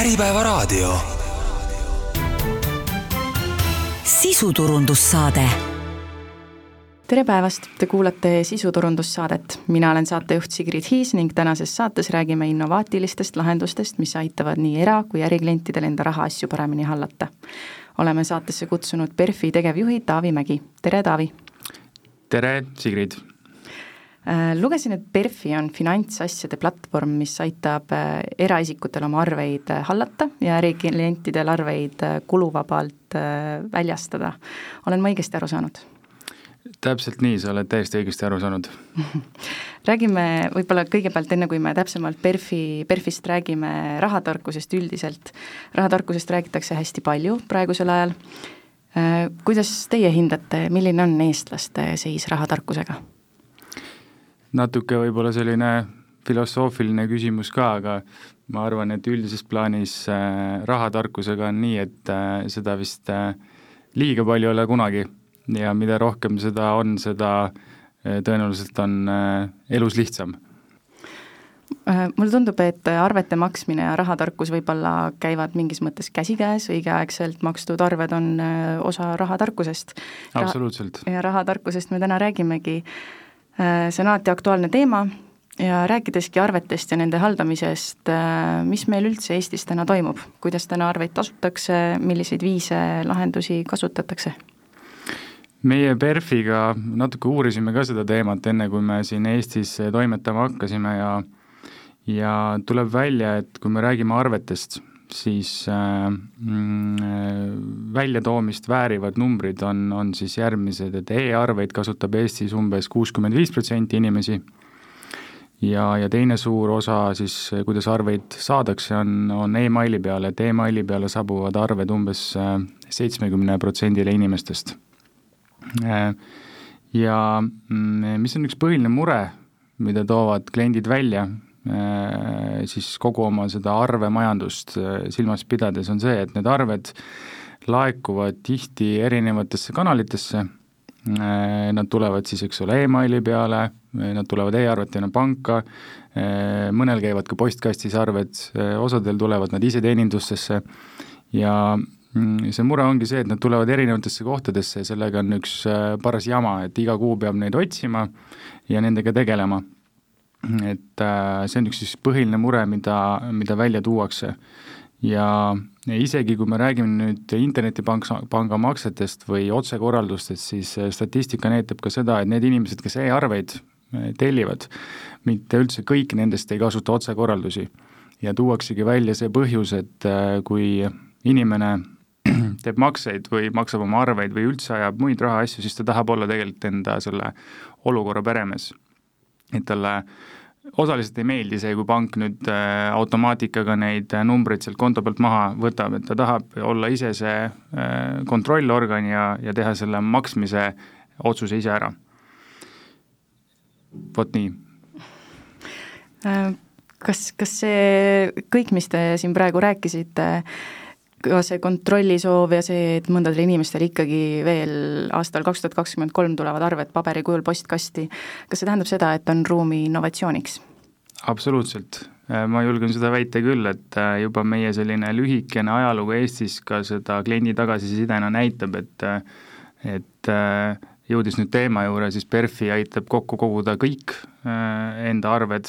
Äripäevaraadio. sisuturundussaade tere päevast, te kuulate sisuturundussaadet, mina olen saatejuht Sigrid Hiis ning tänases saates räägime innovaatilistest lahendustest, mis aitavad nii era- kui äriklientidel enda rahaasju paremini hallata. oleme saatesse kutsunud PERFi tegevjuhi Taavi Mägi, tere Taavi! tere, Sigrid! Äh, lugesin, et PERFi on finantsasjade platvorm, mis aitab äh, eraisikutel oma arveid äh, hallata ja äriklientidel arveid kuluvabalt väljastada. olen ma õigesti aru saanud? täpselt nii, sa oled täiesti õigesti aru saanud räägime võib-olla kõigepealt, enne kui me täpsemalt PERFi, PERFist räägime rahatarkusest üldiselt, rahatarkusest räägitakse hästi palju praegusel ajal, kuidas teie hindate, milline on eestlaste seis rahatarkusega? Natuke võib-olla selline filosoofiline küsimus ka, aga ma arvan, et üldises plaanis äh, rahatarkusega on nii, et äh, seda vist äh, liiga palju ei ole kunagi ja mida rohkem seda on, seda tõenäoliselt on elus lihtsam mulle tundub, et arvete maksmine ja rahatarkus võib-olla käivad mingis mõttes käsikäes, õigeaegselt makstud arved on osa rahatarkusest. absoluutselt. ja rahatarkusest me täna räägimegi see on alati aktuaalne teema ja rääkideski arvetest ja nende haldamisest, äh, mis meil üldse Eestis täna toimub, kuidas täna arveid tasutakse, milliseid viise, lahendusi kasutatakse? meie PERFiga natuke uurisime ka seda teemat, enne kui me siin Eestis toimetama hakkasime ja ja tuleb välja, et kui me räägime arvetest, siis äh, mm, äh, väljatoomist väärivad numbrid on, on siis järgmised, et e-arveid kasutab Eestis umbes kuuskümmend viis protsenti inimesi ja, ja teine suur osa siis, kuidas arveid saadakse, on, on emaili peale, et emaili peale saabuvad arved umbes äh, seitsmekümne protsendile inimestest. Ja mm, mis on üks põhiline mure, mida toovad kliendid välja, siis kogu oma seda arvemajandust äh, silmas pidades on see, et need arved laekuvad tihti erinevatesse kanalitesse, äh, nad tulevad siis, eks ole, emaili peale, nad tulevad e-arvetena panka, mõnel käivad ka postkastis arved, osadel tulevad nad iseteenindustesse ja mm, see mure ongi see, et nad tulevad erinevatesse kohtadesse ja sellega on üks paras jama, et iga kuu peab neid otsima ja nendega tegelema et äh, see on üks siis põhiline mure, mida, mida välja tuuakse. ja isegi, kui me räägime nüüd internetipanga, panga maksetest või otsekorraldustest, siis äh, statistika näitab ka seda, et need inimesed, kes e-arveid äh, tellivad, mitte üldse kõik nendest ei kasuta otsekorraldusi. ja tuuaksegi välja see põhjus, et kui inimene teeb makseid või maksab oma arveid või üldse ajab muid rahaasju, siis ta tahab olla tegelikult enda selle olukorra peremees. Et talle osaliselt ei meeldi see, kui pank nüüd äh, automaatikaga neid äh, numbreid sealt konto pealt maha võtab, et ta tahab olla ise see äh, kontrollorgan ja, ja teha selle maksmise otsuse ise ära. vot nii. kas, kas see kõik, mis te siin praegu rääkisite, ka see kontrollisoov ja see, et mõndadel inimestel ikkagi veel aastal kaks tuhat kakskümmend kolm tulevad arved paberi kujul postkasti, kas see tähendab seda, et on ruumi innovatsiooniks? absoluutselt, äh, ma julgen seda väita küll, et äh, juba meie selline lühikene ajalugu Eestis ka seda kliendi tagasisidena näitab, et äh, et jõudis nüüd teema juurde, siis PERFi aitab kokku koguda kõik enda arved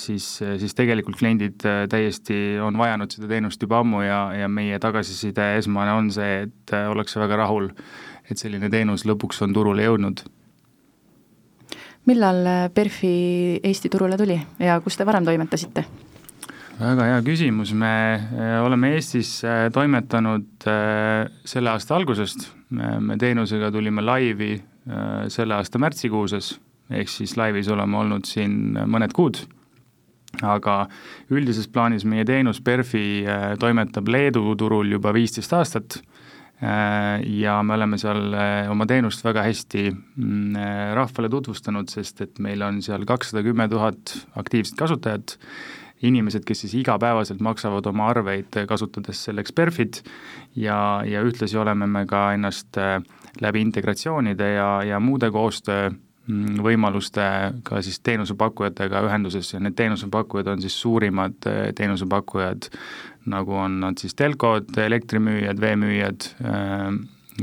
siis, siis tegelikult kliendid äh, täiesti on vajanud seda teenust juba ammu ja, ja meie tagasiside esmane on see, et äh, ollakse väga rahul, et selline teenus lõpuks on turule jõudnud. millal PERFi Eesti turule tuli ja kus te varem toimetasite? väga hea küsimus, me oleme Eestis toimetanud selle aasta algusest, me teenusega tulime laivi selle aasta märtsikuuses ehk siis laivis oleme olnud siin mõned kuud, aga üldises plaanis meie teenus PERFi äh, toimetab Leedu turul juba viisteist aastat äh, ja me oleme seal äh, oma teenust väga hästi mm, rahvale tutvustanud, sest et meil on seal kakssada kümme tuhat aktiivset kasutajat, inimesed, kes siis igapäevaselt maksavad oma arveid, kasutades selleks PERFit ja, ja ühtlasi oleme me ka ennast läbi integratsioonide ja, ja muude koostöö võimalustega siis teenusepakkujatega ühenduses ja need teenusepakkujad on siis suurimad teenusepakkujad, nagu on nad siis telkod, elektrimüüjad, veemüüjad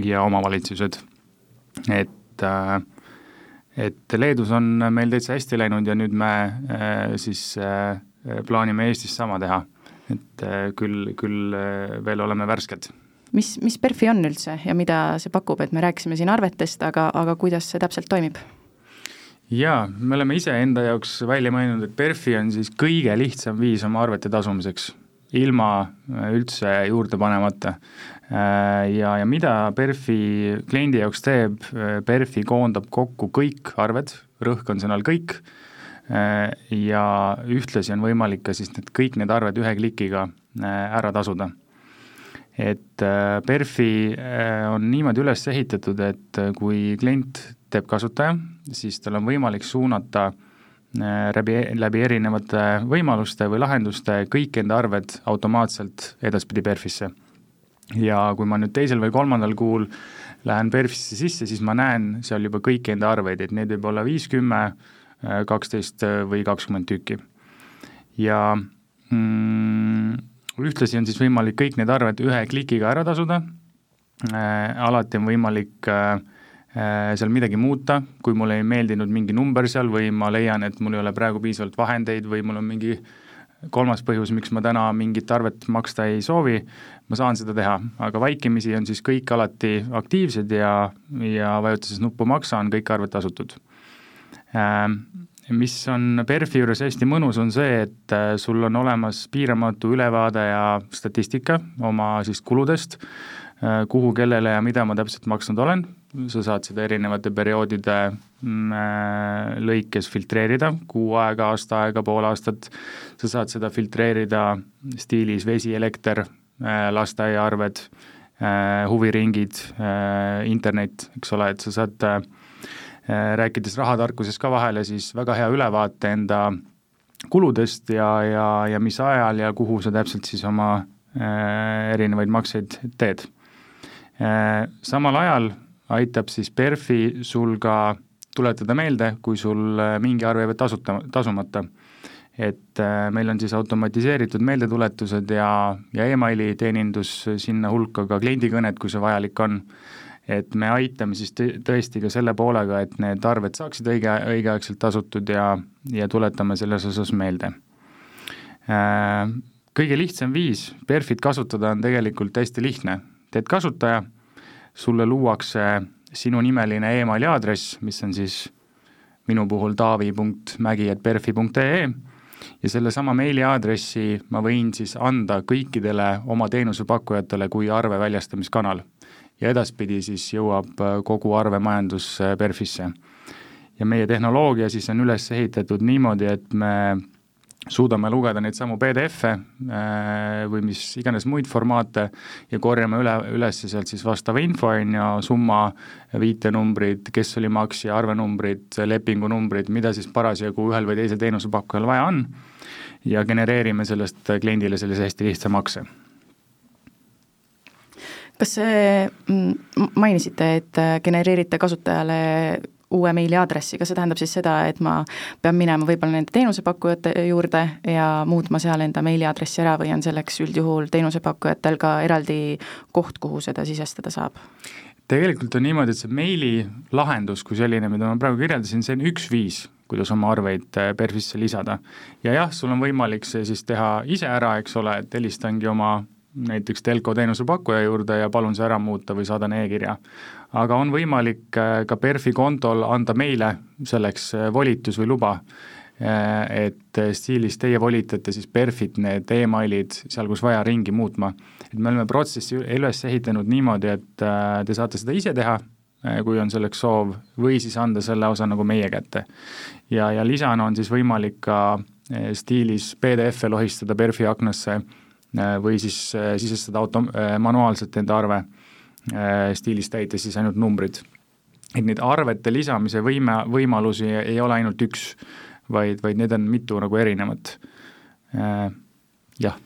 ja omavalitsused. et, et Leedus on meil täitsa hästi läinud ja nüüd me siis plaanime Eestis sama teha. et küll, küll veel oleme värsked mis, mis PERFi on üldse ja mida see pakub, et me rääkisime siin arvetest, aga, aga kuidas see täpselt toimib? Jaa, me oleme iseenda jaoks välja mõelnud, et PERFi on siis kõige lihtsam viis oma arvete tasumiseks, ilma äh, üldse juurde panemata. Äh, ja, ja mida PERFi kliendi jaoks teeb, äh, PERFi koondab kokku kõik arved, rõhk on sõnal kõik, ja ühtlasi on võimalik ka siis need, kõik need arved ühe klikiga ära tasuda et äh, PERFi äh, on niimoodi üles ehitatud, et äh, kui klient teeb kasutaja, siis tal on võimalik suunata läbi, läbi erinevate võimaluste või lahenduste kõik enda arved automaatselt edaspidi PERFisse. ja kui ma nüüd teisel või kolmandal kuul lähen PERFisse sisse, siis ma näen seal juba kõiki enda arveid, et neid võib olla viis, kümme, kaksteist või kakskümmend tükki. ja mm, ühtlasi on siis võimalik kõik need arved ühe klikiga ära tasuda. Äh,, alati on võimalik äh, äh, seal midagi muuta, kui mulle ei meeldinud mingi number seal või ma leian, et mul ei ole praegu piisavalt vahendeid või mul on mingi kolmas põhjus, miks ma täna mingit arvet maksta ei soovi, ma saan seda teha, aga vaikimisi on siis kõik alati aktiivsed ja, ja vajutades nuppu maksa, on kõik arved tasutud. Äh, mis on PERFi juures hästi mõnus, on see, et äh, sul on olemas piiramatu ülevaade ja statistika oma siis kuludest, äh, kuhu, kellele ja mida ma täpselt maksnud olen, sa saad seda erinevate perioodide mm, äh, lõikes filtreerida, kuu aega, aasta aega, pool aastat, sa saad seda filtreerida stiilis vesi, elekter, lasteaiaarved, huviringid, internet, eks ole, et sa saad rääkides rahatarkusest ka vahele, siis väga hea ülevaate enda kuludest ja, ja, ja mis ajal ja kuhu sa täpselt siis oma äh, erinevaid makseid teed äh,. Samal ajal aitab siis PERFi sul ka tuletada meelde, kui sul äh, mingi arve jääb tasuta, tasumata. et äh, meil on siis automatiseeritud meeldetuletused ja, ja emaili teenindus sinna hulka ka kliendikõned, kui see vajalik on et me aitame siis tõesti ka selle poolega, et need arved saaksid õige, õigeaegselt tasutud ja, ja tuletame selles osas meelde. Äh, kõige lihtsam viis Perfit kasutada on tegelikult hästi lihtne, teed kasutaja, sulle luuakse sinunimeline emaili aadress, mis on siis minu puhul taavi.mägi.perfi.ee ja sellesama meiliaadressi ma võin siis anda kõikidele oma teenusepakkujatele kui arve väljastamiskanal ja edaspidi siis jõuab äh, kogu arvemajandus PERFisse. ja meie tehnoloogia siis on üles ehitatud niimoodi, et me suudame lugeda neid samu PDF-e äh, või mis iganes muid formaate ja korjame üle, üles sealt siis vastava info, on ju, summa, viitenumbrid, kes oli maksja, arvenumbrid, lepingunumbrid, mida siis parasjagu ühel või teisel teenusepakkujal vaja on, ja genereerime sellest kliendile sellise hästi lihtsa makse kas mm, mainisite, et äh, genereerite kasutajale uue meiliaadressi, kas see tähendab siis seda, et ma pean minema võib-olla nende teenusepakkujate juurde ja muutma seal enda meiliaadressi ära või on selleks üldjuhul teenusepakkujatel ka eraldi koht, kuhu seda sisestada saab? tegelikult on niimoodi, et see meililahendus kui selline, mida ma praegu kirjeldasin, see on üks viis, kuidas oma arveid äh, PERFisse lisada. ja jah, sul on võimalik see siis teha ise ära, eks ole, et helistangi oma näiteks telko teenusepakkuja juurde ja palun see ära muuta või saadan e-kirja. aga on võimalik äh, ka PERFi kontol anda meile selleks äh, volitus või luba, äh, et stiilis teie volitate siis PERFit need emailid seal, kus vaja, ringi muutma. et me oleme protsessi üles ehitanud niimoodi, et te saate seda ise teha, kui on selleks soov, või siis anda selle osa nagu meie kätte. ja, ja lisana on siis võimalik ka stiilis PDF-e lohistada PERFi aknasse Äh, või siis äh, sisestada auto, äh, manuaalselt enda arve stiilis täites siis ainult numbrid. et neid arvete lisamise võime, võimalusi ei ole ainult üks, vaid, vaid need on mitu nagu erinevat, jah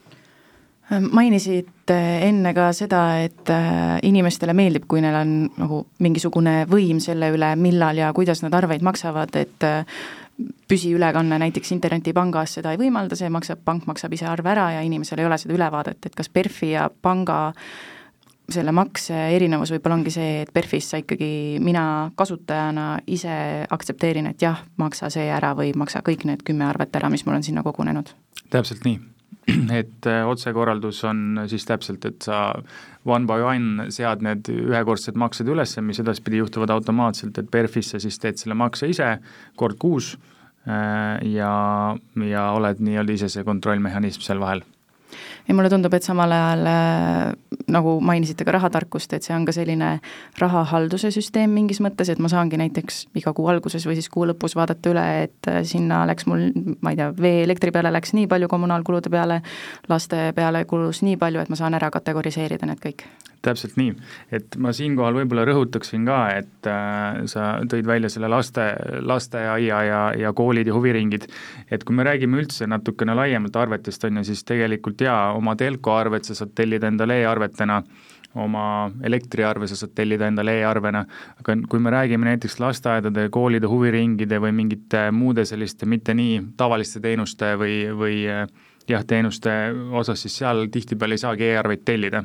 mainisid enne ka seda, et äh, inimestele meeldib, kui neil on nagu mingisugune võim selle üle, millal ja kuidas nad arveid maksavad, et äh, püsiülekanne näiteks internetipangas seda ei võimalda, see maksab, pank maksab ise arve ära ja inimesel ei ole seda ülevaadet, et kas PERFi ja panga selle makse erinevus võib-olla ongi see, et PERFis sa ikkagi, mina kasutajana ise aktsepteerin, et jah, maksa see ära või maksa kõik need kümme arvet ära, mis mul on sinna kogunenud. täpselt nii et äh, otsekorraldus on siis täpselt, et sa one by one sead need ühekordsed maksed üles, mis edaspidi juhtuvad automaatselt, et PERFisse siis teed selle makse ise kord kuus äh, ja, ja oled nii-öelda ise see kontrollmehhanism seal vahel. Ja mulle tundub, et samal ajal äh, nagu mainisite ka rahatarkust, et see on ka selline rahahalduse süsteem mingis mõttes, et ma saangi näiteks iga kuu alguses või siis kuu lõpus vaadata üle, et äh, sinna läks mul, ma ei tea, vee, elektri peale läks nii palju, kommunaalkulude peale, laste peale kulus nii palju, et ma saan ära kategoriseerida need kõik. Täpselt nii, et ma siinkohal võib-olla rõhutaksin ka, et äh, sa tõid välja selle laste, lasteaia ja, ja koolid ja huviringid, et kui me räägime üldse natukene laiemalt arvetest, on ju, siis tegelikult jaa, oma telko arvet sa saad tellida endale e-arvetena, oma elektriarve sa saad tellida endale e-arvena, aga kui me räägime näiteks lasteaedade, koolide, huviringide või mingite muude selliste mitte nii tavaliste teenuste või, või äh, jah, teenuste osas, siis seal tihtipeale ei saagi e-arveid tellida.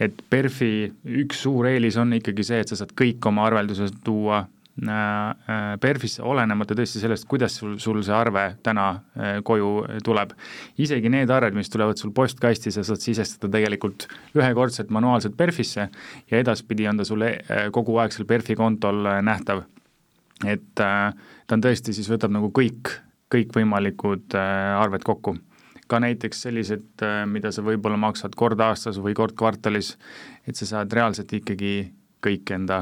et PERFi üks suur eelis on ikkagi see, et sa saad kõik oma arveldused tuua PERFisse, olenemata tõesti sellest, kuidas sul, sul see arve täna äh, koju tuleb. isegi need arved, mis tulevad sul postkasti, sa saad sisestada tegelikult ühekordselt manuaalselt PERFisse ja edaspidi on ta sul kogu aeg seal PERFi kontol nähtav. et ta on tõesti, siis võtab nagu kõik, kõikvõimalikud arved kokku ka näiteks sellised, äh, mida sa võib-olla maksad kord aastas või kord kvartalis, et sa saad reaalselt ikkagi kõik enda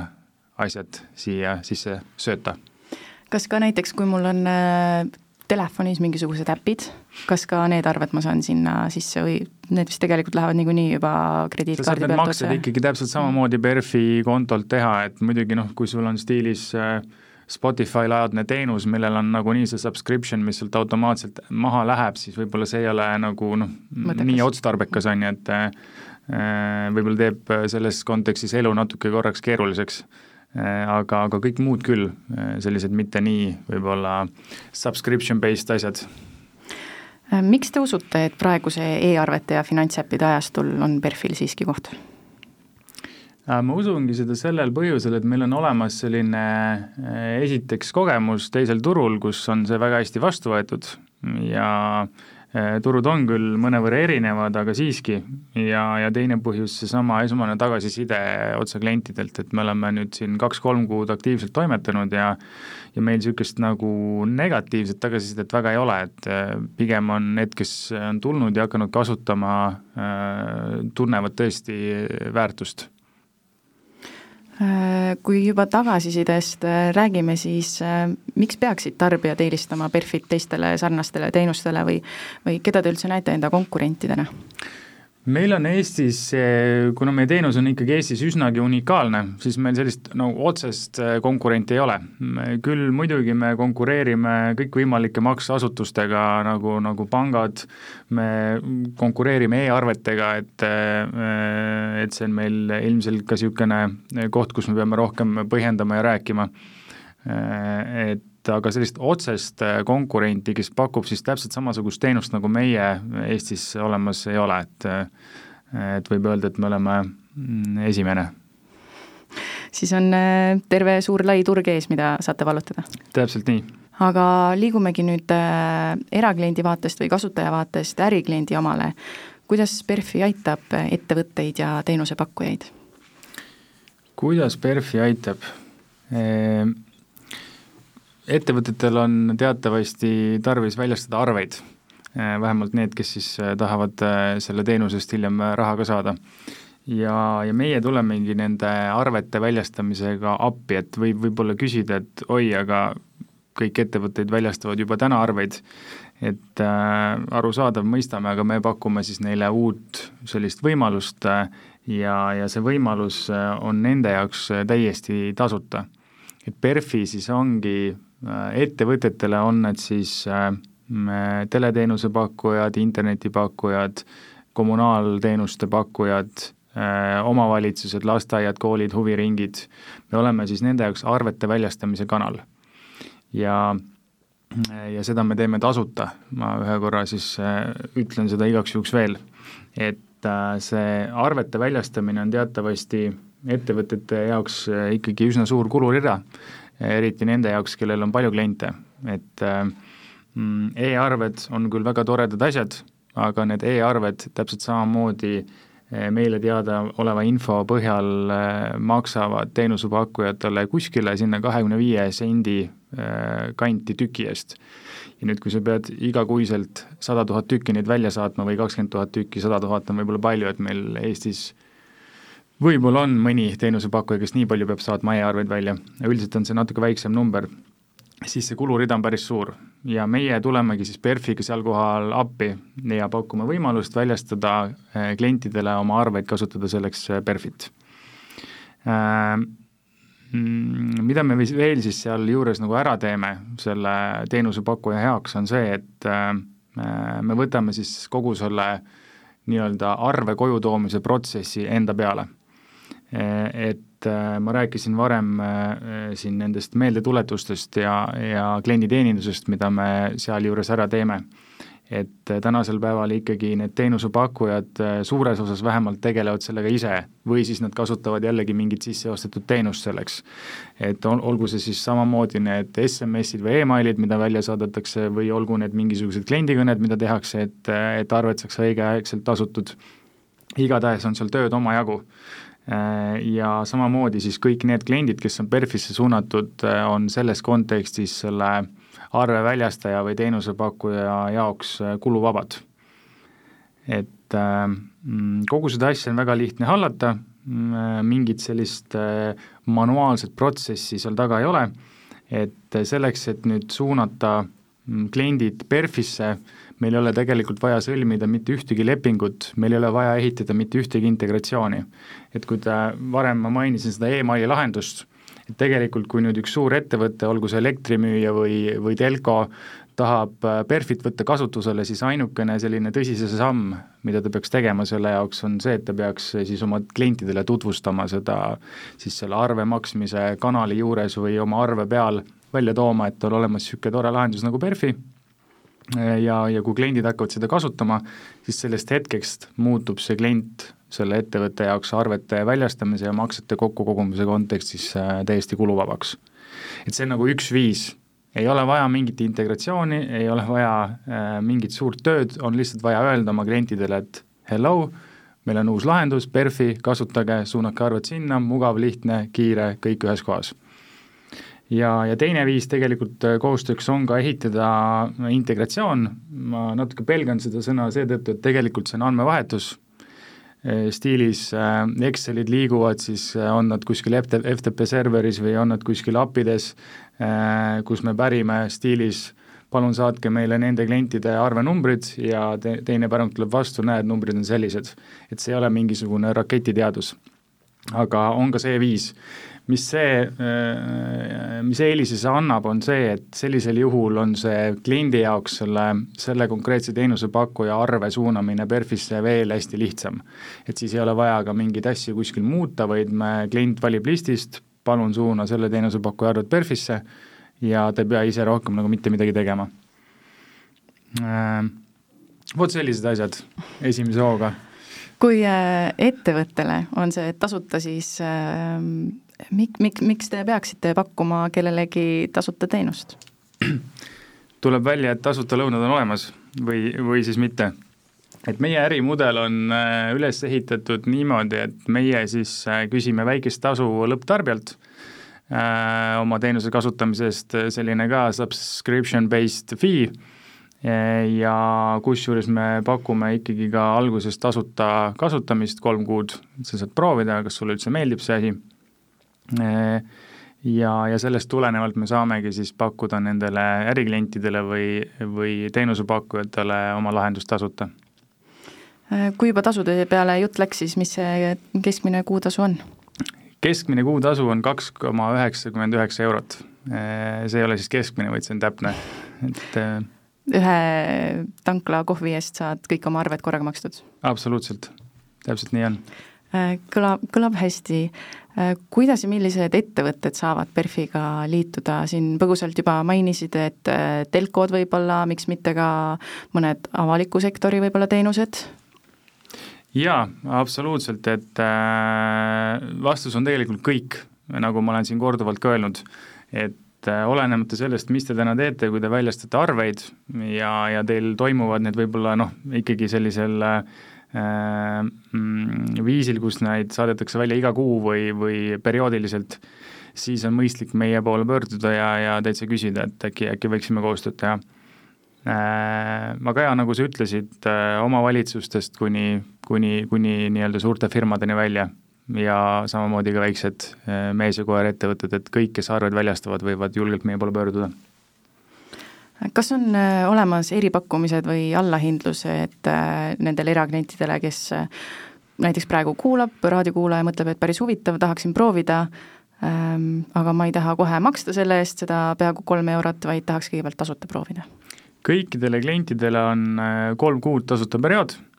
asjad siia sisse sööta. kas ka näiteks, kui mul on äh, telefonis mingisugused äpid, kas ka need arved ma saan sinna sisse või need vist tegelikult lähevad niikuinii juba krediitkaardi pealt otse? ikkagi täpselt samamoodi PERFi kontolt teha, et muidugi noh, kui sul on stiilis äh, Spotify-laadne teenus, millel on nagunii see subscription, mis sealt automaatselt maha läheb, siis võib-olla see ei ole nagu noh, nii otstarbekas, on ju, et äh, võib-olla teeb selles kontekstis elu natuke korraks keeruliseks. Aga, aga kõik muud küll, äh, sellised mitte nii võib-olla subscription-based asjad. Äh, miks te usute, et praeguse e-arvete ja finantsäppide ajastul on PERFil siiski koht? Äh, ma usungi seda sellel põhjusel, et meil on olemas selline äh, esiteks kogemus teisel turul, kus on see väga hästi vastu võetud. Ja äh, turud on küll mõnevõrra erinevad, aga siiski, ja, ja teine põhjus, seesama esmane tagasiside otse klientidelt, et me oleme nüüd siin kaks-kolm kuud aktiivselt toimetanud ja ja meil niisugust nagu negatiivset tagasisidet väga ei ole, et pigem on need, kes on tulnud ja hakanud kasutama, tunnevad tõesti väärtust. Äh, kui juba tagasisidest äh, räägime, siis äh, miks peaksid tarbijad eelistama PERFit teistele sarnastele teenustele või, või keda te üldse näete enda konkurentidena? Meil on Eestis, kuna meie teenus on ikkagi Eestis üsnagi unikaalne, siis meil sellist nagu otsest äh, konkurenti ei ole. küll muidugi me konkureerime kõikvõimalike makseasutustega nagu, nagu pangad, me konkureerime e-arvetega, et äh, et see on meil ilmselt ka niisugune koht, kus me peame rohkem põhjendama ja rääkima. Et aga sellist otsest äh, konkurenti, kes pakub siis täpselt samasugust teenust, nagu meie Eestis olemas ei ole, et äh, et võib öelda, et me oleme mm, esimene. siis on äh, terve suur lai turg ees, mida saate vallutada? täpselt nii. aga liigumegi nüüd erakliendi vaatest või kasutaja vaatest ärikliendi omale. kuidas PERFi aitab ettevõtteid ja teenusepakkujaid? kuidas PERFi aitab? Ettevõtetel on teatavasti tarvis väljastada arveid, äh, vähemalt need, kes siis äh, tahavad äh, selle teenuse eest hiljem raha ka saada. ja, ja meie tulemegi nende arvete väljastamisega appi, et võib võib-olla küsida, et oi, aga kõik ettevõtteid väljastavad juba täna arveid, et äh, arusaadav, mõistame, aga me pakume siis neile uut sellist võimalust äh, ja, ja see võimalus on nende jaoks täiesti tasuta. et PERFi siis ongi Äh, ettevõtetele, on need siis äh, teleteenuse pakkujad, internetipakkujad, kommunaalteenuste pakkujad, omavalitsused, lasteaiad, koolid, huviringid, me oleme siis nende jaoks arvete väljastamise kanal. ja ja seda me teeme tasuta, ma ühe korra siis ütlen seda igaks juhuks veel, et see arvete väljastamine on teatavasti ettevõtete jaoks ikkagi üsna suur kulurida, eriti nende jaoks, kellel on palju kliente, et mm, e-arved on küll väga toredad asjad, aga need e-arved täpselt samamoodi eh, meile teadaoleva info põhjal eh, maksavad teenusepakkujatele kuskile sinna kahekümne viie sendi kanti tüki eest. ja nüüd, kui sa pead igakuiselt sada tuhat tükki neid välja saatma või kakskümmend tuhat tükki, sada tuhat on võib-olla palju, et meil Eestis võib-olla on mõni teenusepakkuja, kes nii palju peab saatma e-arveid välja, üldiselt on see natuke väiksem number, siis see kulurida on päris suur. Ja meie tulemegi siis PERFiga seal kohal appi ja pakume võimalust väljastada eh, klientidele oma arveid kasutada selleks PERFit. Eh, mm, mida me veel siis sealjuures nagu ära teeme selle teenusepakkuja heaks, on see, et me võtame siis kogu selle nii-öelda arve koju toomise protsessi enda peale et äh, ma rääkisin varem äh, siin nendest meeldetuletustest ja, ja klienditeenindusest, mida me sealjuures ära teeme. et tänasel päeval ikkagi need teenusepakkujad suures osas vähemalt tegelevad sellega ise või siis nad kasutavad jällegi mingit sisseostetud teenust selleks. et ol, olgu see siis samamoodi need SMS-id või emailid, mida välja saadetakse, või olgu need mingisugused kliendikõned, mida tehakse, et, et arved saaks õigeaegselt tasutud, igatahes on seal tööd omajagu ja samamoodi siis kõik need kliendid, kes on PERFisse suunatud, äh, on selles kontekstis selle arve väljastaja või teenusepakkuja jaoks äh, kuluvabad. et mm, kogu seda asja on väga lihtne hallata, mm, mingit sellist manuaalset protsessi seal taga ei ole, et selleks, et nüüd suunata mm, kliendid PERFisse, meil ei ole tegelikult vaja sõlmida mitte ühtegi lepingut, meil ei ole vaja ehitada mitte ühtegi integratsiooni. et kui ta, varem ma mainisin seda emaili lahendust, et tegelikult kui nüüd üks suur ettevõte, olgu see elektrimüüja või, või telko, tahab äh, Perfit võtta kasutusele, siis ainukene selline tõsise samm, mida ta peaks tegema selle jaoks, on see, et ta peaks siis oma klientidele tutvustama seda siis selle arve maksmise kanali juures või oma arve peal välja tooma, et on olemas niisugune tore lahendus nagu Perfi ja, ja kui kliendid hakkavad seda kasutama, siis sellest hetkest muutub see klient selle ettevõtte jaoks arvete väljastamise ja maksete kokkukogumise kontekstis äh, täiesti kuluvabaks. et see on nagu üks viis, ei ole vaja mingit integratsiooni, ei ole vaja äh, mingit suurt tööd, on lihtsalt vaja öelda oma klientidele, et hello, meil on uus lahendus, PERFi, kasutage, suunake arved sinna, mugav, lihtne, kiire, kõik ühes kohas ja, ja teine viis tegelikult äh, koostööks on ka ehitada integratsioon, ma natuke pelgan seda sõna seetõttu, et tegelikult see on andmevahetus, äh, stiilis äh, Excelid liiguvad, siis on nad kuskil FTP serveris või on nad kuskil appides, kus me pärime stiilis palun saatke meile nende klientide arvenumbrid ja te, teine pärang tuleb vastu, näed, numbrid on sellised. et see ei ole mingisugune raketiteadus. aga on ka see viis mis see, äh, mis eelise see annab, on see, et sellisel juhul on see kliendi jaoks selle, selle konkreetse teenusepakkuja arve suunamine PERFisse veel hästi lihtsam. et siis ei ole vaja ka mingeid asju kuskil muuta, vaid me, klient valib listist, palun suuna selle teenusepakkuja arved PERFisse ja ta ei pea ise rohkem nagu mitte midagi tegema. Äh, vot sellised asjad esimese hooga kui äh, ettevõttele on see tasuta, siis mik-, mik-, miks te peaksite pakkuma kellelegi tasuta teenust? tuleb välja, et tasuta lõunad on olemas või, või siis mitte. et meie ärimudel on äh, üles ehitatud niimoodi, et meie siis äh, küsime väikest tasu lõpptarbijalt äh, oma teenuse kasutamise eest, selline ka subscription based fee ja kusjuures me pakume ikkagi ka alguses tasuta kasutamist kolm kuud, sa saad proovida, kas sulle üldse meeldib see asi ja, ja sellest tulenevalt me saamegi siis pakkuda nendele äriklientidele või, või teenusepakkujatele oma lahendust tasuta. kui juba tasude peale jutt läks, siis mis see keskmine kuutasu on? keskmine kuutasu on kaks koma üheksakümmend üheksa eurot. see ei ole siis keskmine, vaid see on täpne, et ühe tankla kohvi eest saad kõik oma arved korraga makstud? absoluutselt, täpselt nii on. Äh, kõlab, kõlab hästi. Äh, kuidas ja millised ettevõtted saavad PERFiga liituda, siin põgusalt juba mainisid, et äh, telkod võib-olla, miks mitte ka mõned avaliku sektori võib-olla teenused? jaa, absoluutselt, et vastus on tegelikult kõik, nagu ma olen siin korduvalt ka öelnud, et äh, olenemata sellest, mis te täna teete, kui te väljastate arveid ja, ja teil toimuvad need võib-olla noh, ikkagi sellisel äh, viisil, kus neid saadetakse välja iga kuu või, või perioodiliselt, siis on mõistlik meie poole pöörduda ja, ja täitsa küsida, et äkki, äkki võiksime koostööd teha äh,. Aga jaa, nagu sa ütlesid äh,, omavalitsustest kuni, kuni, kuni nii-öelda suurte firmadeni välja ja samamoodi ka väiksed mees- ja koeraettevõtted, et kõik, kes arveid väljastavad, võivad julgelt meie poole pöörduda. Kas on eh, olemas eripakkumised või allahindlused eh, nendele eraklientidele, kes näiteks praegu kuulab, raadiokuulaja mõtleb, et päris huvitav, tahaksin proovida, ehm, aga ma ei taha kohe maksta selle eest seda peaaegu kolm eurot, vaid tahaks kõigepealt tasuta proovida? kõikidele klientidele on kolm kuud tasuta periood Äh,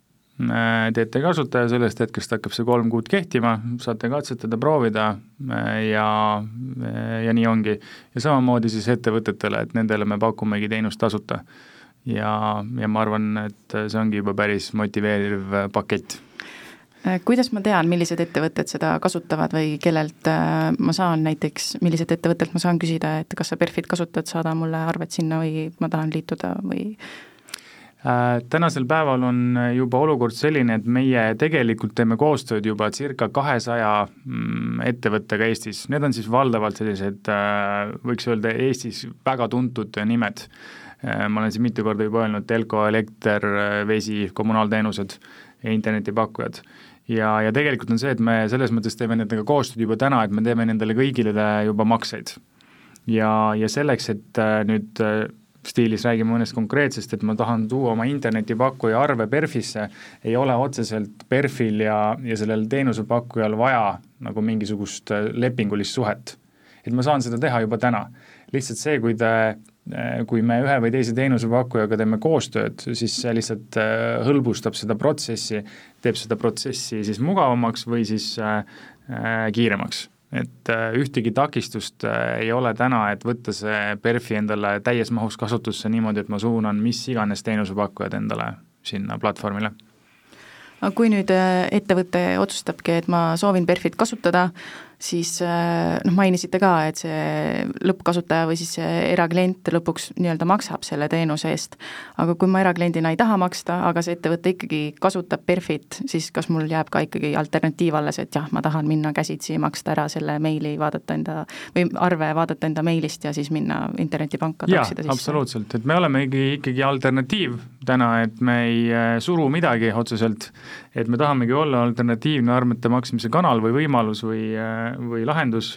teete kasutaja, sellest hetkest hakkab see kolm kuud kehtima, saate katsetada, proovida äh, ja, äh, ja nii ongi. ja samamoodi siis ettevõtetele, et nendele me pakumegi teenust tasuta. ja, ja ma arvan, et see ongi juba päris motiveeriv pakett. kuidas ma tean, millised ettevõtted seda kasutavad või kellelt ma saan näiteks, milliselt ettevõttelt ma saan küsida, et kas sa Perfit kasutad, saada mulle arved sinna või ma tahan liituda või Äh, tänasel päeval on juba olukord selline, et meie tegelikult teeme koostööd juba circa kahesaja mm, ettevõttega Eestis, need on siis valdavalt sellised, äh, võiks öelda, Eestis väga tuntud nimed. Äh, ma olen siin mitu korda juba öelnud, telko, elekter, vesi, kommunaalteenused ja internetipakkujad ja, ja tegelikult on see, et me selles mõttes teeme nendega koostööd juba täna, et me teeme nendele kõigile juba makseid. ja, ja selleks, et nüüd stiilis räägime mõnest konkreetsest, et ma tahan tuua oma internetipakkuja arve PERFisse, ei ole otseselt PERFil ja, ja sellel teenusepakkujal vaja nagu mingisugust äh, lepingulist suhet. et ma saan seda teha juba täna. lihtsalt see, kui te, äh, kui me ühe või teise teenusepakkujaga teeme koostööd, siis see lihtsalt äh, hõlbustab seda protsessi, teeb seda protsessi siis mugavamaks või siis kiiremaks et äh, ühtegi takistust äh, ei ole täna, et võtta see PERFi endale täies mahus kasutusse niimoodi, et ma suunan mis iganes teenusepakkujad endale sinna platvormile. Aga kui nüüd äh, ettevõte otsustabki, et ma soovin PERFit kasutada, siis äh, noh, mainisite ka, et see lõppkasutaja või siis see eraklient lõpuks nii-öelda maksab selle teenuse eest. aga kui ma erakliendina ei taha maksta, aga see ettevõte ikkagi kasutab PERFit, siis kas mul jääb ka ikkagi alternatiiv alles, et jah, ma tahan minna käsitsi, maksta ära selle meili, vaadata enda või arve, vaadata enda meilist ja siis minna internetipanka toksida sisse? absoluutselt, et me olemegi ikkagi alternatiiv täna, et me ei äh, suru midagi otseselt, et me tahamegi olla alternatiivne arvete maksmise kanal või võimalus või äh, või lahendus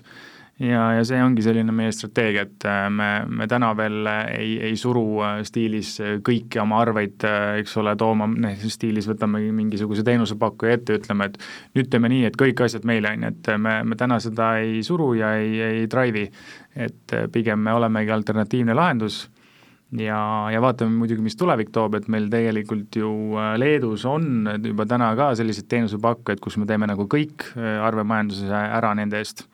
ja, ja see ongi selline meie strateegia, et äh, me, me täna veel ei, ei suru äh, stiilis kõiki oma arveid, eks ole, tooma, noh, stiilis võtame mingisuguse teenusepakkuja ette, ütleme, et nüüd teeme nii, et kõik asjad meile, on ju, et me, me täna seda ei suru ja ei, ei drive'i. et pigem me olemegi alternatiivne lahendus ja, ja vaatame muidugi, mis tulevik toob, et meil tegelikult ju Leedus on juba täna ka selliseid teenusepakkujad, kus me teeme nagu kõik arvemajanduse ära nende eest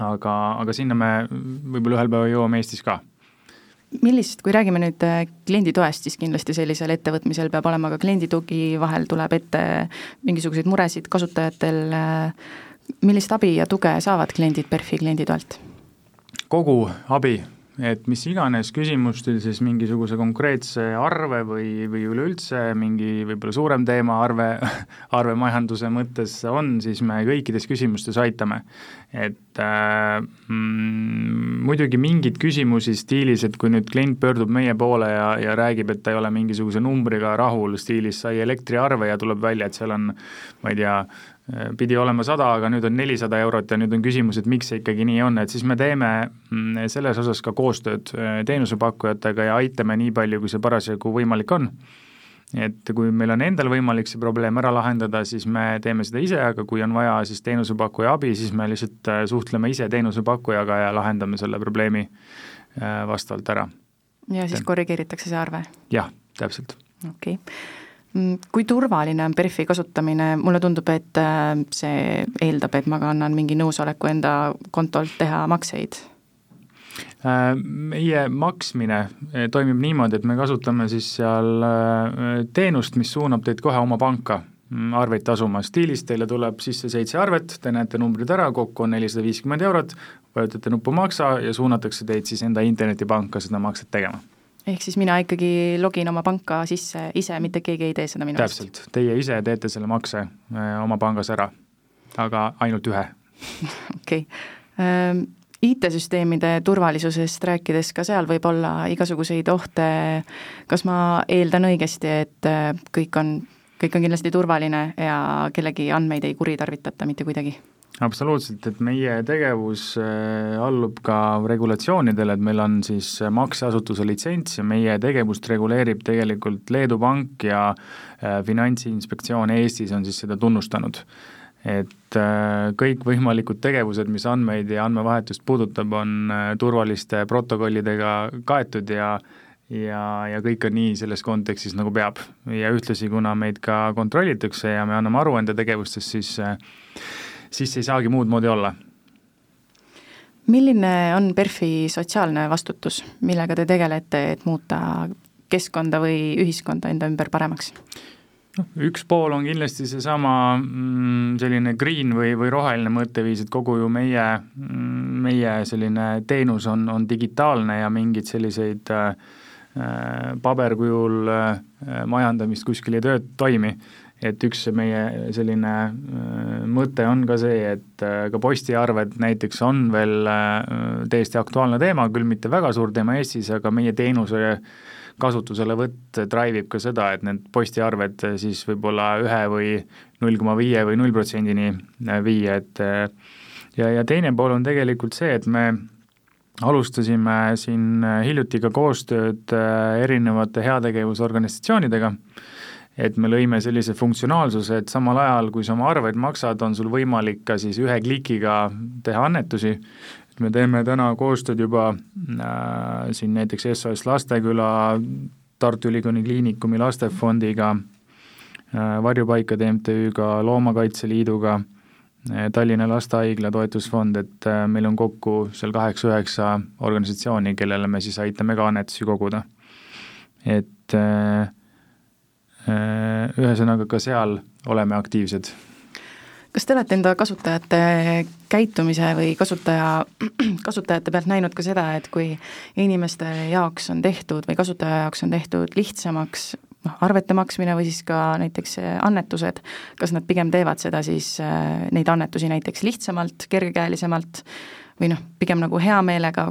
aga, aga sinna me võib-olla ühel päeval jõuame Eestis ka millist, kui räägime nüüd äh, klienditoest, siis kindlasti sellisel ettevõtmisel peab olema ka klienditugi, vahel tuleb ette mingisuguseid muresid kasutajatel, äh, millist abi ja tuge saavad kliendid PERFi klienditoelt? kogu abi et mis iganes küsimus teil siis mingisuguse konkreetse arve või, või üleüldse mingi võib-olla suurem teema arve, arvemajanduse mõttes on, siis me kõikides küsimustes aitame. et äh, mm, muidugi mingeid küsimusi stiilis, et kui nüüd klient pöördub meie poole ja, ja räägib, et ta ei ole mingisuguse numbriga rahul, stiilis sai elektriarve ja tuleb välja, et seal on ma ei tea, pidi olema sada, aga nüüd on nelisada eurot ja nüüd on küsimus, et miks see ikkagi nii on, et siis me teeme mm, selles osas ka koostööd äh, teenusepakkujatega ja aitame nii palju, kui see parasjagu võimalik on. et kui meil on endal võimalik see probleem ära lahendada, siis me teeme seda ise, aga kui on vaja siis teenusepakkuja abi, siis me lihtsalt äh, suhtleme ise teenusepakkujaga ja lahendame selle probleemi äh, vastavalt ära ja siis korrigeeritakse see arve? jah, täpselt. okei okay kui turvaline on PERFi kasutamine, mulle tundub, et äh, see eeldab, et ma kannan mingi nõusoleku enda kontolt teha makseid. Äh, meie maksmine äh, toimib niimoodi, et me kasutame siis seal äh, teenust, mis suunab teid kohe oma panka mm, arveid tasuma, stiilis teile tuleb sisse seitse arvet, te näete numbrid ära, kokku on nelisada viiskümmend eurot, vajutate nuppu maksa ja suunatakse teid siis enda internetipanka seda makset tegema. Ehk siis mina ikkagi login oma panka sisse ise, mitte keegi ei tee seda minu eest? täpselt, teie ise teete selle makse oma pangas ära, aga ainult ühe. okei okay IT-süsteemide turvalisusest rääkides, ka seal võib olla igasuguseid ohte, kas ma eeldan õigesti, et äh, kõik on, kõik on kindlasti turvaline ja kellegi andmeid ei kuritarvitata mitte kuidagi? Absoluutselt, et meie tegevus äh, allub ka regulatsioonidele, et meil on siis makseasutuse litsents ja meie tegevust reguleerib tegelikult Leedu Pank ja äh, Finantsinspektsioon Eestis on siis seda tunnustanud et äh, kõikvõimalikud tegevused, mis andmeid ja andmevahetust puudutab, on äh, turvaliste protokollidega kaetud ja ja, ja kõik on nii selles kontekstis, nagu peab. ja ühtlasi, kuna meid ka kontrollitakse ja me anname aru enda tegevustest, siis äh, siis ei saagi muud moodi olla. milline on PERFi sotsiaalne vastutus, millega te tegelete, et muuta keskkonda või ühiskonda enda ümber paremaks? noh, üks pool on kindlasti seesama mm, selline green või, või roheline mõtteviis, et kogu ju meie, mm, meie selline teenus on, on digitaalne ja mingeid selliseid äh, äh, paberkujul äh, majandamist kuskil ei töö, toimi. Et üks meie selline äh, mõte on ka see, et äh, ka postiarved näiteks on veel äh, täiesti aktuaalne teema, küll mitte väga suur teema Eestis, aga meie teenuse kasutuselevõtt drive ib ka seda, et need postiarved siis võib-olla ühe või null koma viie või null protsendini viia, et ja, ja teine pool on tegelikult see, et me alustasime siin hiljuti ka koostööd erinevate heategevusorganisatsioonidega, et me lõime sellise funktsionaalsuse, et samal ajal, kui sa oma arveid maksad, on sul võimalik ka siis ühe klikiga teha annetusi et me teeme täna koostööd juba äh, siin näiteks SOS Lasteküla, Tartu Ülikooli Kliinikumi Lastefondiga äh,, Varjupaikade MTÜ-ga, Loomakaitse Liiduga äh,, Tallinna Lastehaigla toetusfond, et äh, meil on kokku seal kaheksa-üheksa organisatsiooni, kellele me siis aitame ka annetusi koguda. et äh, ühesõnaga, ka seal oleme aktiivsed kas te olete enda kasutajate käitumise või kasutaja, kasutajate pealt näinud ka seda, et kui inimeste jaoks on tehtud või kasutaja jaoks on tehtud lihtsamaks noh, arvete maksmine või siis ka näiteks annetused, kas nad pigem teevad seda siis, äh, neid annetusi näiteks lihtsamalt, kergekäelisemalt või noh, pigem nagu hea meelega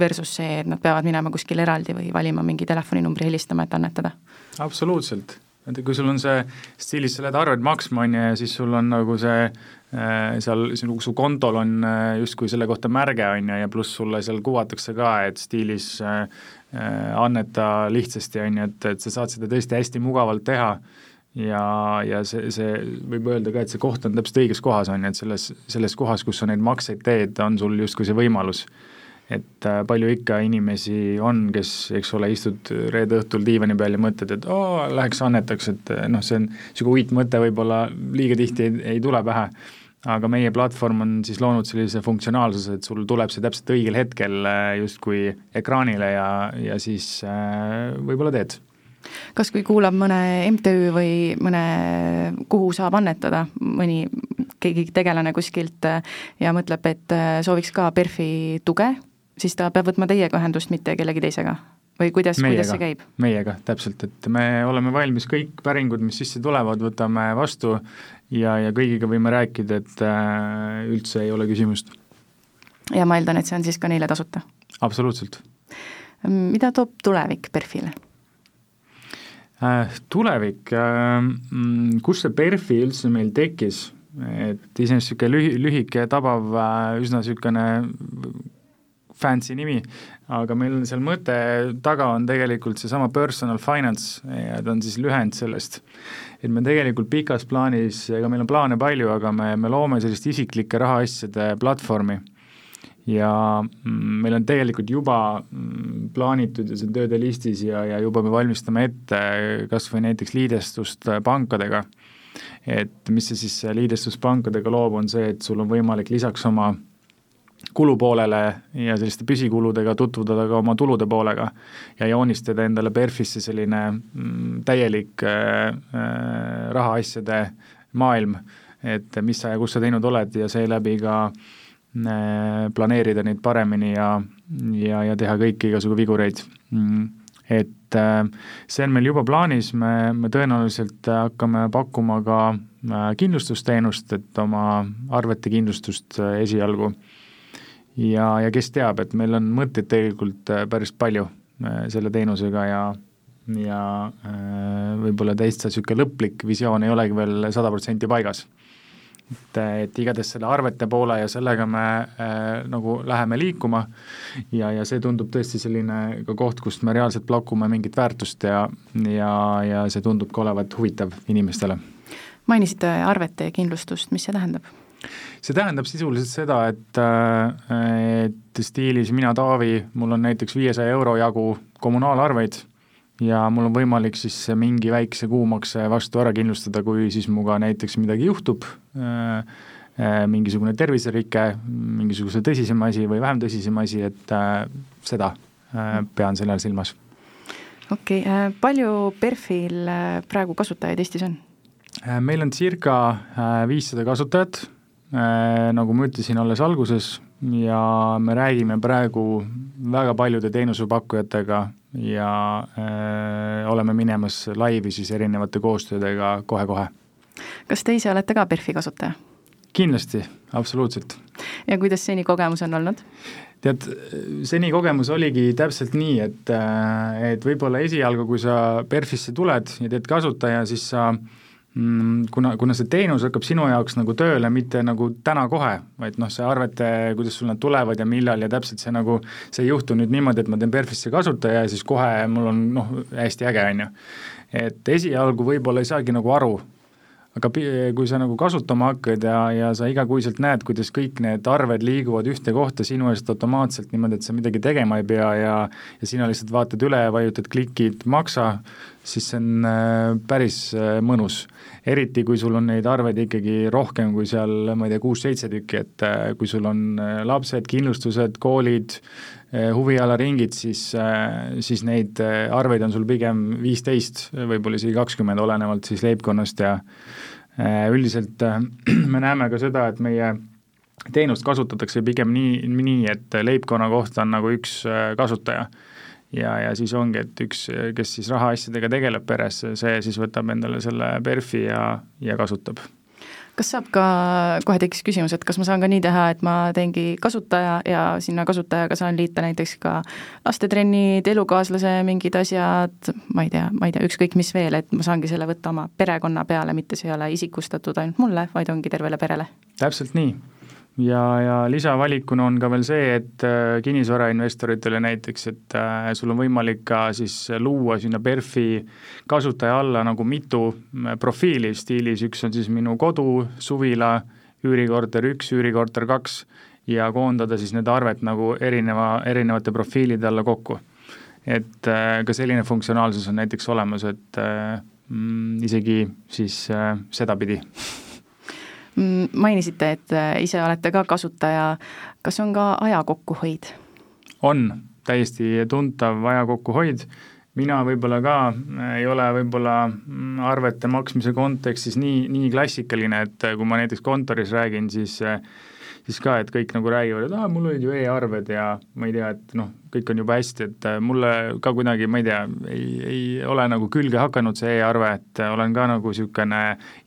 versus see, et nad peavad minema kuskile eraldi või valima mingi telefoninumbri, helistama, et annetada? Absoluutselt. Et kui sul on see stiilis, sa lähed arveid maksma, on ju, ja siis sul on nagu see äh, seal sinu, su kontol on äh, justkui selle kohta märge, on ju, ja pluss sulle seal kuvatakse ka, et stiilis äh, anneta lihtsasti, on ju, et, et sa saad seda tõesti hästi mugavalt teha. Ja, ja see, see võib öelda ka, et see koht on täpselt õiges kohas, on ju, et selles, selles kohas, kus sa neid makseid teed, on sul justkui see võimalus et äh, palju ikka inimesi on, kes, eks ole, istud reede õhtul diivani peal ja mõtled, et oo, läheks annetaks, et äh, noh, see on niisugune uitmõte võib-olla liiga tihti ei, ei tule pähe, aga meie platvorm on siis loonud sellise funktsionaalsuse, et sul tuleb see täpselt õigel hetkel äh, justkui ekraanile ja, ja siis võib-olla teed. Kas kui kuulab mõne MTÜ või mõne, kuhu saab annetada, mõni keegi tegelane kuskilt ja mõtleb, et sooviks ka PERFi tuge siis ta peab võtma teiega ühendust, mitte kellegi teisega? või kuidas, kuidas see käib? meiega, täpselt, et me oleme valmis kõik päringud, mis sisse tulevad, võtame vastu ja, ja kõigiga võime rääkida, et äh, üldse ei ole küsimust. ja ma eeldan, et see on siis ka neile tasuta? absoluutselt. mida toob tulevik PERFile äh,? Tulevik äh,, mm, kus see PERFi üldse meil tekkis, et iseenesest niisugune lühi, lühike, tabav, äh, üsna niisugune fancy nimi, aga meil on seal mõte taga on tegelikult seesama personal finance ja ta on siis lühend sellest. et me tegelikult pikas plaanis, ega meil on plaane palju, aga me, me loome sellist isiklike rahaasjade platvormi ja mm, meil on tegelikult juba mm, plaanitud ja see on tööde listis ja, ja juba me valmistame ette kas või näiteks liidestust pankadega, et mis see siis liidestus pankadega loob, on see, et sul on võimalik lisaks oma kulupoolele ja selliste püsikuludega tutvuda ka oma tulude poolega ja joonistada endale PERFisse selline mm, täielik äh, äh, rahaasjade maailm, et mis sa ja kus sa teinud oled ja seeläbi ka äh, planeerida neid paremini ja, ja, ja teha kõiki igasugu vigureid. Mm et see on meil juba plaanis, me, me tõenäoliselt hakkame pakkuma ka kindlustusteenust, et oma arvete kindlustust esialgu ja, ja kes teab, et meil on mõtteid tegelikult äh, päris palju äh, selle teenusega ja ja äh, võib-olla täitsa niisugune lõplik visioon ei olegi veel sada protsenti paigas. et, et igatahes selle arvete poole ja sellega me äh, nagu läheme liikuma ja, ja see tundub tõesti selline ka koht, kust me reaalselt pakume mingit väärtust ja, ja, ja see tundub ka olevat huvitav inimestele. mainisite arvete kindlustust, mis see tähendab? See tähendab sisuliselt seda, et, äh, et stiilis mina, Taavi, mul on näiteks viiesaja euro jagu kommunaalarveid ja mul on võimalik siis mingi väikse kuumakse vastu ära kindlustada, kui siis minuga näiteks midagi juhtub, äh, äh, mingisugune terviserike, mingisuguse tõsisem asi või vähem tõsisem asi, et seda pean selle all silmas. okei okay,, palju PERFil praegu kasutajaid Eestis on? meil on circa viissada kasutajat nagu ma ütlesin alles alguses ja me räägime praegu väga paljude teenusepakkujatega ja äh, oleme minemas laivi siis erinevate koostöödega kohe-kohe. kas te ise olete ka PERFi kasutaja? kindlasti, absoluutselt. ja kuidas seni kogemus on olnud? tead, seni kogemus oligi täpselt nii, et, äh, et võib-olla esialgu, kui sa PERFisse tuled ja teed kasutaja, siis sa äh, kuna, kuna see teenus hakkab sinu jaoks nagu tööle mitte nagu täna-kohe, vaid noh, see arvete, kuidas sul nad tulevad ja millal ja täpselt see nagu, see ei juhtu nüüd niimoodi, et ma teen Perfisse kasutaja ja siis kohe mul on noh, hästi äge, on ju. et esialgu võib-olla ei saagi nagu aru, aga kui sa nagu kasutama hakkad ja, ja sa igakuiselt näed, kuidas kõik need arved liiguvad ühte kohta sinu eest automaatselt niimoodi, et sa midagi tegema ei pea ja ja sina lihtsalt vaatad üle, vajutad klikid maksa, siis see on äh, päris äh, mõnus. eriti, kui sul on neid arveid ikkagi rohkem kui seal, ma ei tea, kuus-seitse tükki, et äh, kui sul on lapsed, kindlustused, koolid, huvialaringid, siis, siis neid arveid on sul pigem viisteist, võib-olla isegi kakskümmend, olenevalt siis leibkonnast ja üldiselt me näeme ka seda, et meie teenust kasutatakse pigem nii, nii, et leibkonna kohta on nagu üks kasutaja. Ja, ja siis ongi, et üks, kes siis rahaasjadega tegeleb peres, see siis võtab endale selle PERFi ja, ja kasutab kas saab ka, kohe tekkis küsimus, et kas ma saan ka nii teha, et ma teengi kasutaja ja sinna kasutajaga saan liita näiteks ka lastetrennid, elukaaslase mingid asjad, ma ei tea, ma ei tea, ükskõik mis veel, et ma saangi selle võtta oma perekonna peale, mitte see ei ole isikustatud ainult mulle, vaid ongi tervele perele? täpselt nii ja, ja lisavalikuna on ka veel see, et äh, kinnisvarainvestoritele näiteks, et äh, sul on võimalik ka siis luua sinna PERFi kasutaja alla nagu mitu äh, profiili stiilis, üks on siis minu kodu, suvila, üürikorter üks, üürikorter kaks ja koondada siis need arved nagu erineva, erinevate profiilide alla kokku. et ka selline funktsionaalsus on näiteks olemas, et mm, isegi siis sedapidi Mm, mainisite, et äh, ise olete ka kasutaja, kas on ka aja kokkuhoid? on, täiesti tuntav aja kokkuhoid, mina võib-olla ka äh, ei ole võib-olla mm, arvete maksmise kontekstis nii, nii klassikaline, et äh, kui ma näiteks kontoris räägin, siis siis ka, et kõik nagu räägivad, et aa, mul olid ju e-arved ja ma ei tea, et noh, kõik on juba hästi, et äh, mulle ka kuidagi, ma ei tea, ei, ei ole nagu külge hakanud see e-arve, et äh, olen ka nagu niisugune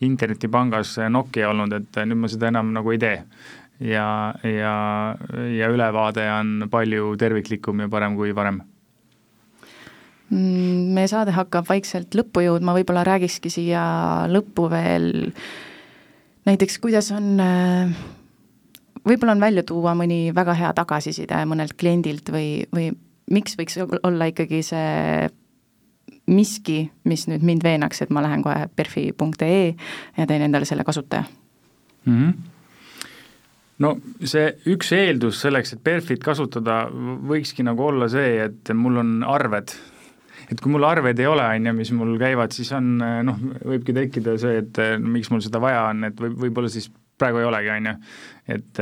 internetipangas Nokia olnud, et äh, nüüd ma seda enam nagu ei tee. ja, ja, ja ülevaade on palju terviklikum ja parem kui varem mm, meie saade hakkab vaikselt lõppu jõudma, võib-olla räägikski siia lõppu veel näiteks, kuidas on võib-olla on välja tuua mõni väga hea tagasiside mõnelt kliendilt või, või miks võiks olla ikkagi see miski, mis nüüd mind veenaks, et ma lähen kohe perfi.ee ja teen endale selle kasutaja mm? -hmm no see üks eeldus selleks, et Perfit kasutada, võikski nagu olla see, et mul on arved. et kui mul arveid ei ole, on ju, mis mul käivad, siis on noh, võibki tekkida see, et miks mul seda vaja on, et võib, võib-olla siis praegu ei olegi, on ju. et,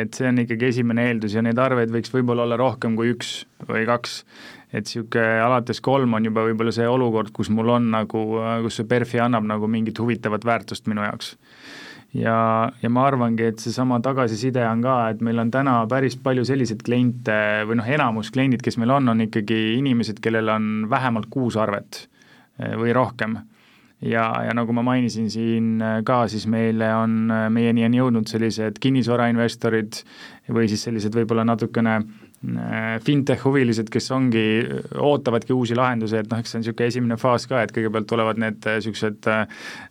et see on ikkagi esimene eeldus ja neid arveid võiks võib-olla olla rohkem kui üks või kaks. et niisugune alates kolm on juba võib-olla see olukord, kus mul on nagu, kus see PERFi annab nagu mingit huvitavat väärtust minu jaoks ja, ja ma arvangi, et seesama tagasiside on ka, et meil on täna päris palju selliseid kliente või noh, enamus kliendid, kes meil on, on ikkagi inimesed, kellel on vähemalt kuus arvet eh, või rohkem. Ja, ja nagu ma mainisin siin eh, ka, siis meile on, eh, meieni on jõudnud sellised kinnisvarainvestorid või siis sellised võib-olla natukene äh, Äh, fintech huvilised, kes ongi, ootavadki uusi lahendusi, et noh, eks see on niisugune esimene faas ka, et kõigepealt tulevad need niisugused,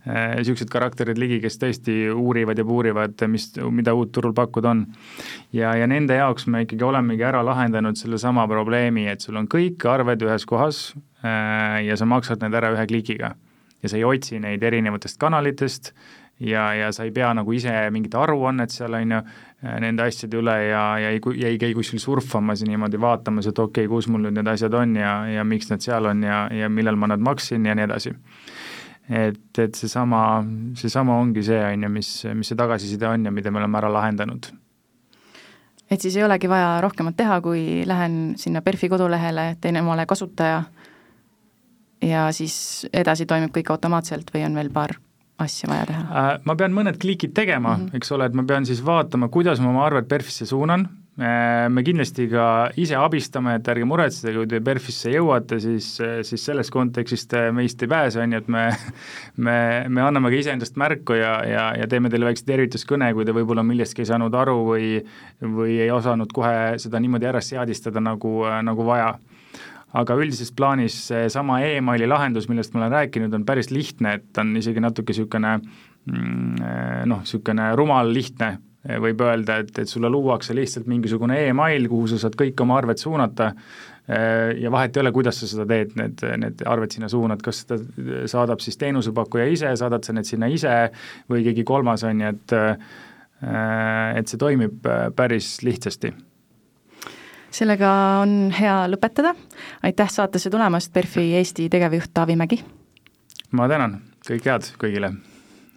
niisugused karakterid ligi, kes tõesti uurivad ja puurivad, mis, mida uut turul pakkuda on. ja, ja nende jaoks me ikkagi olemegi ära lahendanud sellesama probleemi, et sul on kõik arved ühes kohas äh, ja sa maksad need ära ühe klikiga. Ja sa ei otsi neid erinevatest kanalitest ja, ja sa ei pea nagu ise mingit aruannet seal, on ju, äh, nende asjade üle ja, ja ei, ja ei käi kuskil surfamas ja niimoodi vaatamas, et okei okay,, kus mul nüüd need asjad on ja, ja miks nad seal on ja, ja millal ma nad maksin ja nii edasi. et, et seesama, seesama ongi see, on ju, mis, mis see tagasiside on ja mida me oleme ära lahendanud et siis ei olegi vaja rohkemat teha, kui lähen sinna PERFi kodulehele, teen omale kasutaja ja siis edasi toimub kõik automaatselt või on veel paar asja vaja teha? Äh, ma pean mõned klikid tegema mm, -hmm. eks ole, et ma pean siis vaatama, kuidas ma oma arvet PERFisse suunan, äh, me kindlasti ka ise abistame, et ärge muretsege, kui te PERFisse jõuate, siis, siis sellest kontekstist meist ei pääse, on ju, et me me, me anname ka iseendast märku ja, ja, ja teeme teile väikse tervituskõne, kui te võib-olla millestki ei saanud aru või või ei osanud kohe seda niimoodi ära seadistada, nagu, nagu vaja aga üldises plaanis seesama emaili lahendus, millest ma olen rääkinud, on päris lihtne, et on isegi natuke niisugune mm, noh, niisugune rumal lihtne, võib öelda, et, et sulle luuakse lihtsalt mingisugune email, kuhu sa saad kõik oma arved suunata ja vahet ei ole, kuidas sa seda teed, need, need arved sinna suunad, kas seda saadab siis teenusepakkuja ise, saadad sa need sinna ise või keegi kolmas, on ju, et et see toimib päris lihtsasti sellega on hea lõpetada, aitäh saatesse tulemast, PERFi Eesti tegevjuht Taavi Mägi! ma tänan, kõike head kõigile!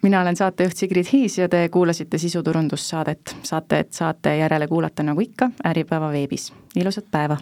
mina olen saatejuht Sigrid Hiis ja te kuulasite sisuturundussaadet. saated saate järele kuulata nagu ikka Äripäeva veebis. ilusat päeva!